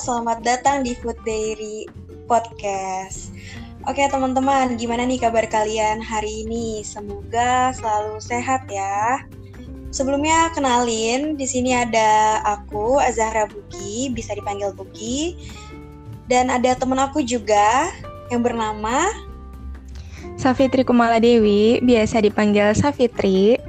Selamat datang di Food Diary Podcast. Oke teman-teman, gimana nih kabar kalian hari ini? Semoga selalu sehat ya. Sebelumnya kenalin, di sini ada aku Azahra Buki, bisa dipanggil Buki. Dan ada temen aku juga yang bernama Safitri Kumala Dewi, biasa dipanggil Safitri.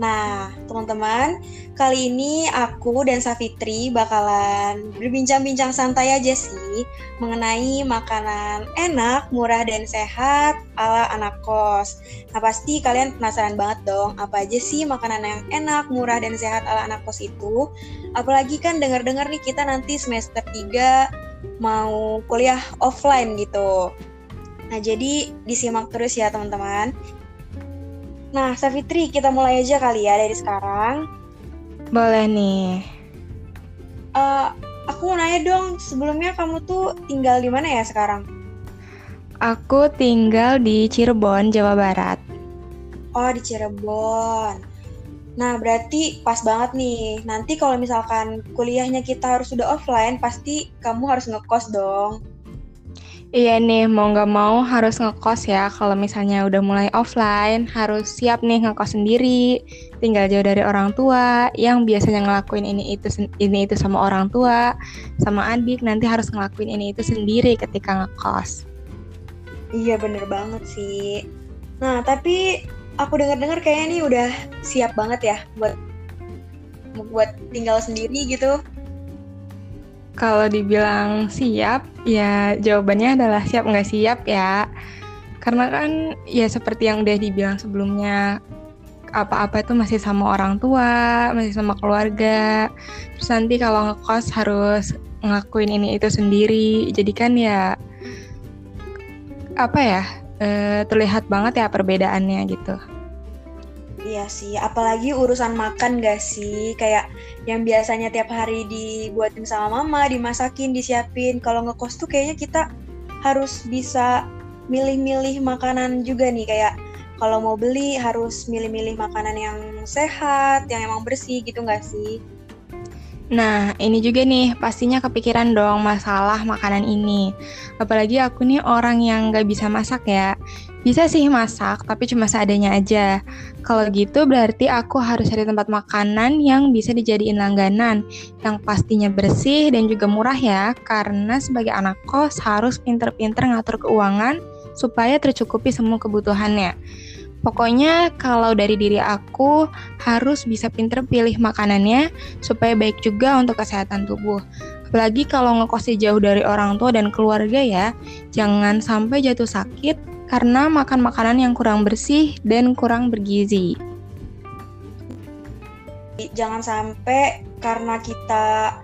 Nah, teman-teman, kali ini aku dan Safitri bakalan berbincang-bincang santai aja sih mengenai makanan enak, murah, dan sehat ala anak kos. Nah, pasti kalian penasaran banget dong, apa aja sih makanan yang enak, murah, dan sehat ala anak kos itu? Apalagi kan dengar-dengar nih kita nanti semester 3 mau kuliah offline gitu. Nah, jadi disimak terus ya teman-teman. Nah, Safitri, kita mulai aja kali ya dari sekarang. Boleh nih. Uh, aku mau nanya dong, sebelumnya kamu tuh tinggal di mana ya sekarang? Aku tinggal di Cirebon, Jawa Barat. Oh, di Cirebon. Nah, berarti pas banget nih. Nanti kalau misalkan kuliahnya kita harus sudah offline, pasti kamu harus ngekos dong. Iya nih, mau nggak mau harus ngekos ya. Kalau misalnya udah mulai offline, harus siap nih ngekos sendiri, tinggal jauh dari orang tua, yang biasanya ngelakuin ini itu ini itu sama orang tua, sama adik, nanti harus ngelakuin ini itu sendiri ketika ngekos. Iya bener banget sih. Nah tapi aku dengar-dengar kayaknya nih udah siap banget ya buat buat tinggal sendiri gitu. Kalau dibilang siap, ya jawabannya adalah siap nggak siap ya. Karena kan ya seperti yang udah dibilang sebelumnya, apa-apa itu masih sama orang tua, masih sama keluarga. Terus nanti kalau ngekos harus ngelakuin ini itu sendiri. Jadi kan ya apa ya eh, terlihat banget ya perbedaannya gitu. Iya sih, apalagi urusan makan gak sih? Kayak yang biasanya tiap hari dibuatin sama mama, dimasakin, disiapin. Kalau ngekos tuh kayaknya kita harus bisa milih-milih makanan juga nih. Kayak kalau mau beli harus milih-milih makanan yang sehat, yang emang bersih gitu gak sih? Nah, ini juga nih, pastinya kepikiran dong masalah makanan ini. Apalagi aku nih orang yang gak bisa masak ya. Bisa sih masak, tapi cuma seadanya aja. Kalau gitu berarti aku harus cari tempat makanan yang bisa dijadiin langganan, yang pastinya bersih dan juga murah ya, karena sebagai anak kos harus pinter-pinter ngatur keuangan supaya tercukupi semua kebutuhannya. Pokoknya kalau dari diri aku harus bisa pinter pilih makanannya supaya baik juga untuk kesehatan tubuh. Apalagi kalau ngekosnya jauh dari orang tua dan keluarga ya, jangan sampai jatuh sakit karena makan makanan yang kurang bersih dan kurang bergizi. Jangan sampai karena kita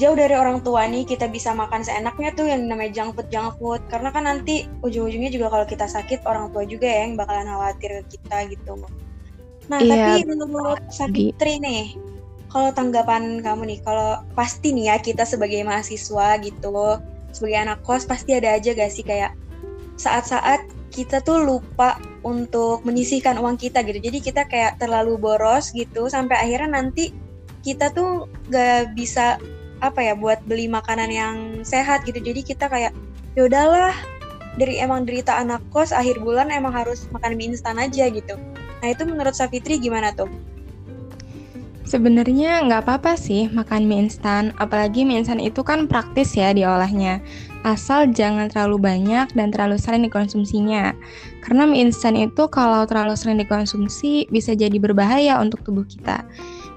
jauh dari orang tua nih kita bisa makan seenaknya tuh yang namanya junk food junk food. Karena kan nanti ujung-ujungnya juga kalau kita sakit orang tua juga ya yang bakalan khawatir ke kita gitu. Nah iya, tapi menurut Sakitri nih kalau tanggapan kamu nih kalau pasti nih ya kita sebagai mahasiswa gitu sebagai anak kos pasti ada aja gak sih kayak saat-saat kita tuh lupa untuk menyisihkan uang kita gitu. Jadi kita kayak terlalu boros gitu sampai akhirnya nanti kita tuh gak bisa apa ya buat beli makanan yang sehat gitu. Jadi kita kayak ya udahlah dari emang derita anak kos akhir bulan emang harus makan mie instan aja gitu. Nah itu menurut Safitri gimana tuh? Sebenarnya nggak apa-apa sih makan mie instan, apalagi mie instan itu kan praktis ya diolahnya. Asal jangan terlalu banyak dan terlalu sering dikonsumsinya. Karena mie instan itu kalau terlalu sering dikonsumsi bisa jadi berbahaya untuk tubuh kita.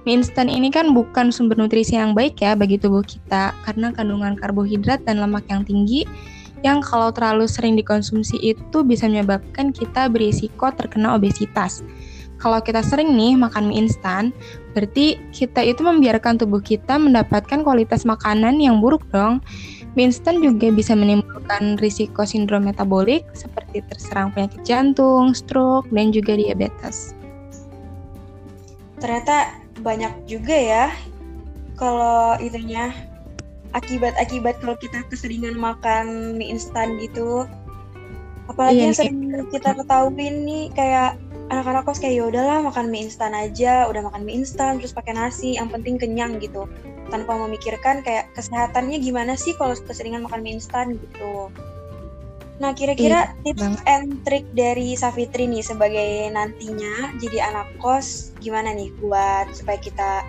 Mie instan ini kan bukan sumber nutrisi yang baik ya bagi tubuh kita karena kandungan karbohidrat dan lemak yang tinggi yang kalau terlalu sering dikonsumsi itu bisa menyebabkan kita berisiko terkena obesitas. Kalau kita sering nih makan mie instan, berarti kita itu membiarkan tubuh kita mendapatkan kualitas makanan yang buruk dong. Instan juga bisa menimbulkan risiko sindrom metabolik seperti terserang penyakit jantung, stroke, dan juga diabetes. Ternyata banyak juga ya kalau itunya akibat-akibat kalau kita keseringan makan mie instan gitu. Apalagi iya, yang sering kita ketahui nih kayak anak-anak kos kayak ya udahlah makan mie instan aja udah makan mie instan terus pakai nasi yang penting kenyang gitu tanpa memikirkan kayak kesehatannya gimana sih kalau keseringan makan mie instan gitu. Nah, kira-kira Iya, tips banget. and trick dari Safitri nih sebagai nantinya jadi anak kos gimana nih buat supaya kita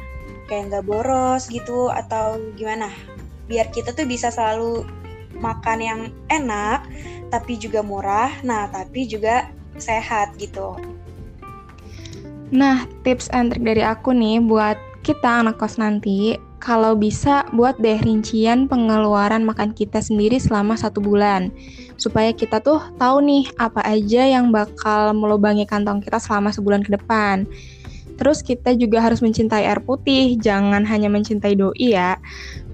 kayak nggak boros gitu atau gimana? Biar kita tuh bisa selalu makan yang enak tapi juga murah, nah tapi juga sehat gitu. Nah, tips and trick dari aku nih buat kita anak kos nanti, kalau bisa buat deh rincian pengeluaran makan kita sendiri selama satu bulan. Supaya kita tuh tahu nih apa aja yang bakal melubangi kantong kita selama sebulan ke depan. Terus kita juga harus mencintai air putih, jangan hanya mencintai doi ya.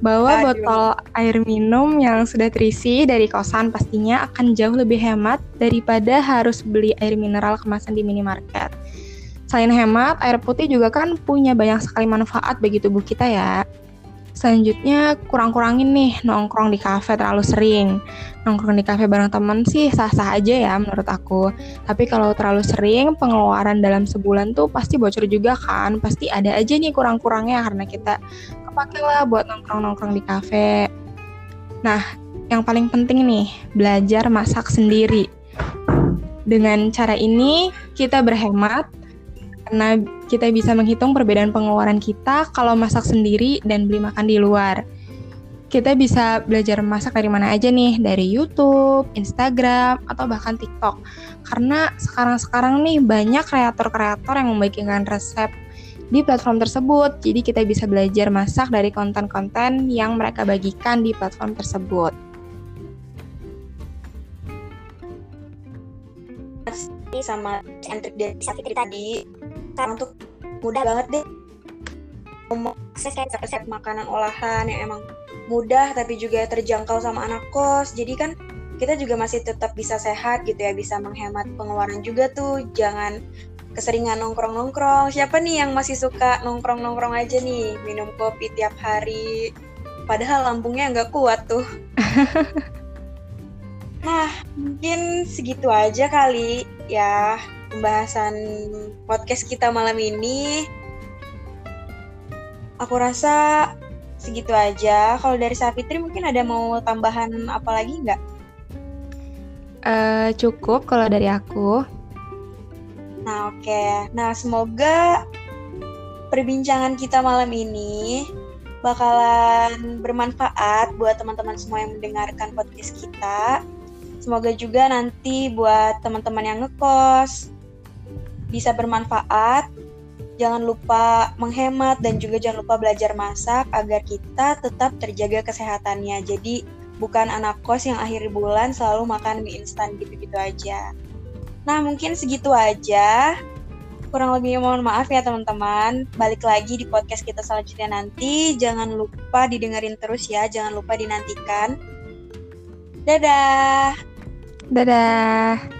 Bawa Aduh. botol air minum yang sudah terisi dari kosan pastinya akan jauh lebih hemat daripada harus beli air mineral kemasan di minimarket. Selain hemat, air putih juga kan punya banyak sekali manfaat bagi tubuh kita ya. Selanjutnya, kurang-kurangin nih nongkrong di kafe terlalu sering. Nongkrong di kafe bareng temen sih sah-sah aja ya menurut aku. Tapi kalau terlalu sering, pengeluaran dalam sebulan tuh pasti bocor juga kan. Pasti ada aja nih kurang-kurangnya karena kita kepake lah buat nongkrong-nongkrong di kafe. Nah, yang paling penting nih, belajar masak sendiri. Dengan cara ini, kita berhemat, karena kita bisa menghitung perbedaan pengeluaran kita kalau masak sendiri dan beli makan di luar. Kita bisa belajar masak dari mana aja nih, dari YouTube, Instagram, atau bahkan TikTok. Karena sekarang-sekarang nih banyak kreator-kreator yang membagikan resep di platform tersebut. Jadi kita bisa belajar masak dari konten-konten yang mereka bagikan di platform tersebut. Sama and trick dari Safitri tadi sekarang tuh mudah banget deh. Mau akses kayak resep makanan olahan yang emang mudah tapi juga terjangkau sama anak kos. Jadi kan kita juga masih tetap bisa sehat gitu ya bisa menghemat pengeluaran juga tuh. Jangan keseringan nongkrong-nongkrong. Siapa nih yang masih suka nongkrong-nongkrong aja nih? Minum kopi tiap hari. Padahal lambungnya nggak kuat tuh. Nah mungkin segitu aja kali ya pembahasan podcast kita malam ini. Aku rasa segitu aja. Kalau dari Safitri mungkin ada mau tambahan apa lagi nggak? Eh, cukup kalau dari aku. Nah oke. Nah semoga perbincangan kita malam ini bakalan bermanfaat buat teman-teman semua yang mendengarkan podcast kita. Semoga juga nanti buat teman-teman yang ngekos bisa bermanfaat. Jangan lupa menghemat dan juga jangan lupa belajar masak agar kita tetap terjaga kesehatannya. Jadi bukan anak kos yang akhir bulan selalu makan mie instan gitu-gitu aja. Nah mungkin segitu aja. Kurang lebih mohon maaf ya teman-teman. Balik lagi di podcast kita selanjutnya nanti. Jangan lupa didengerin terus ya. Jangan lupa dinantikan. Dadah. Dadah.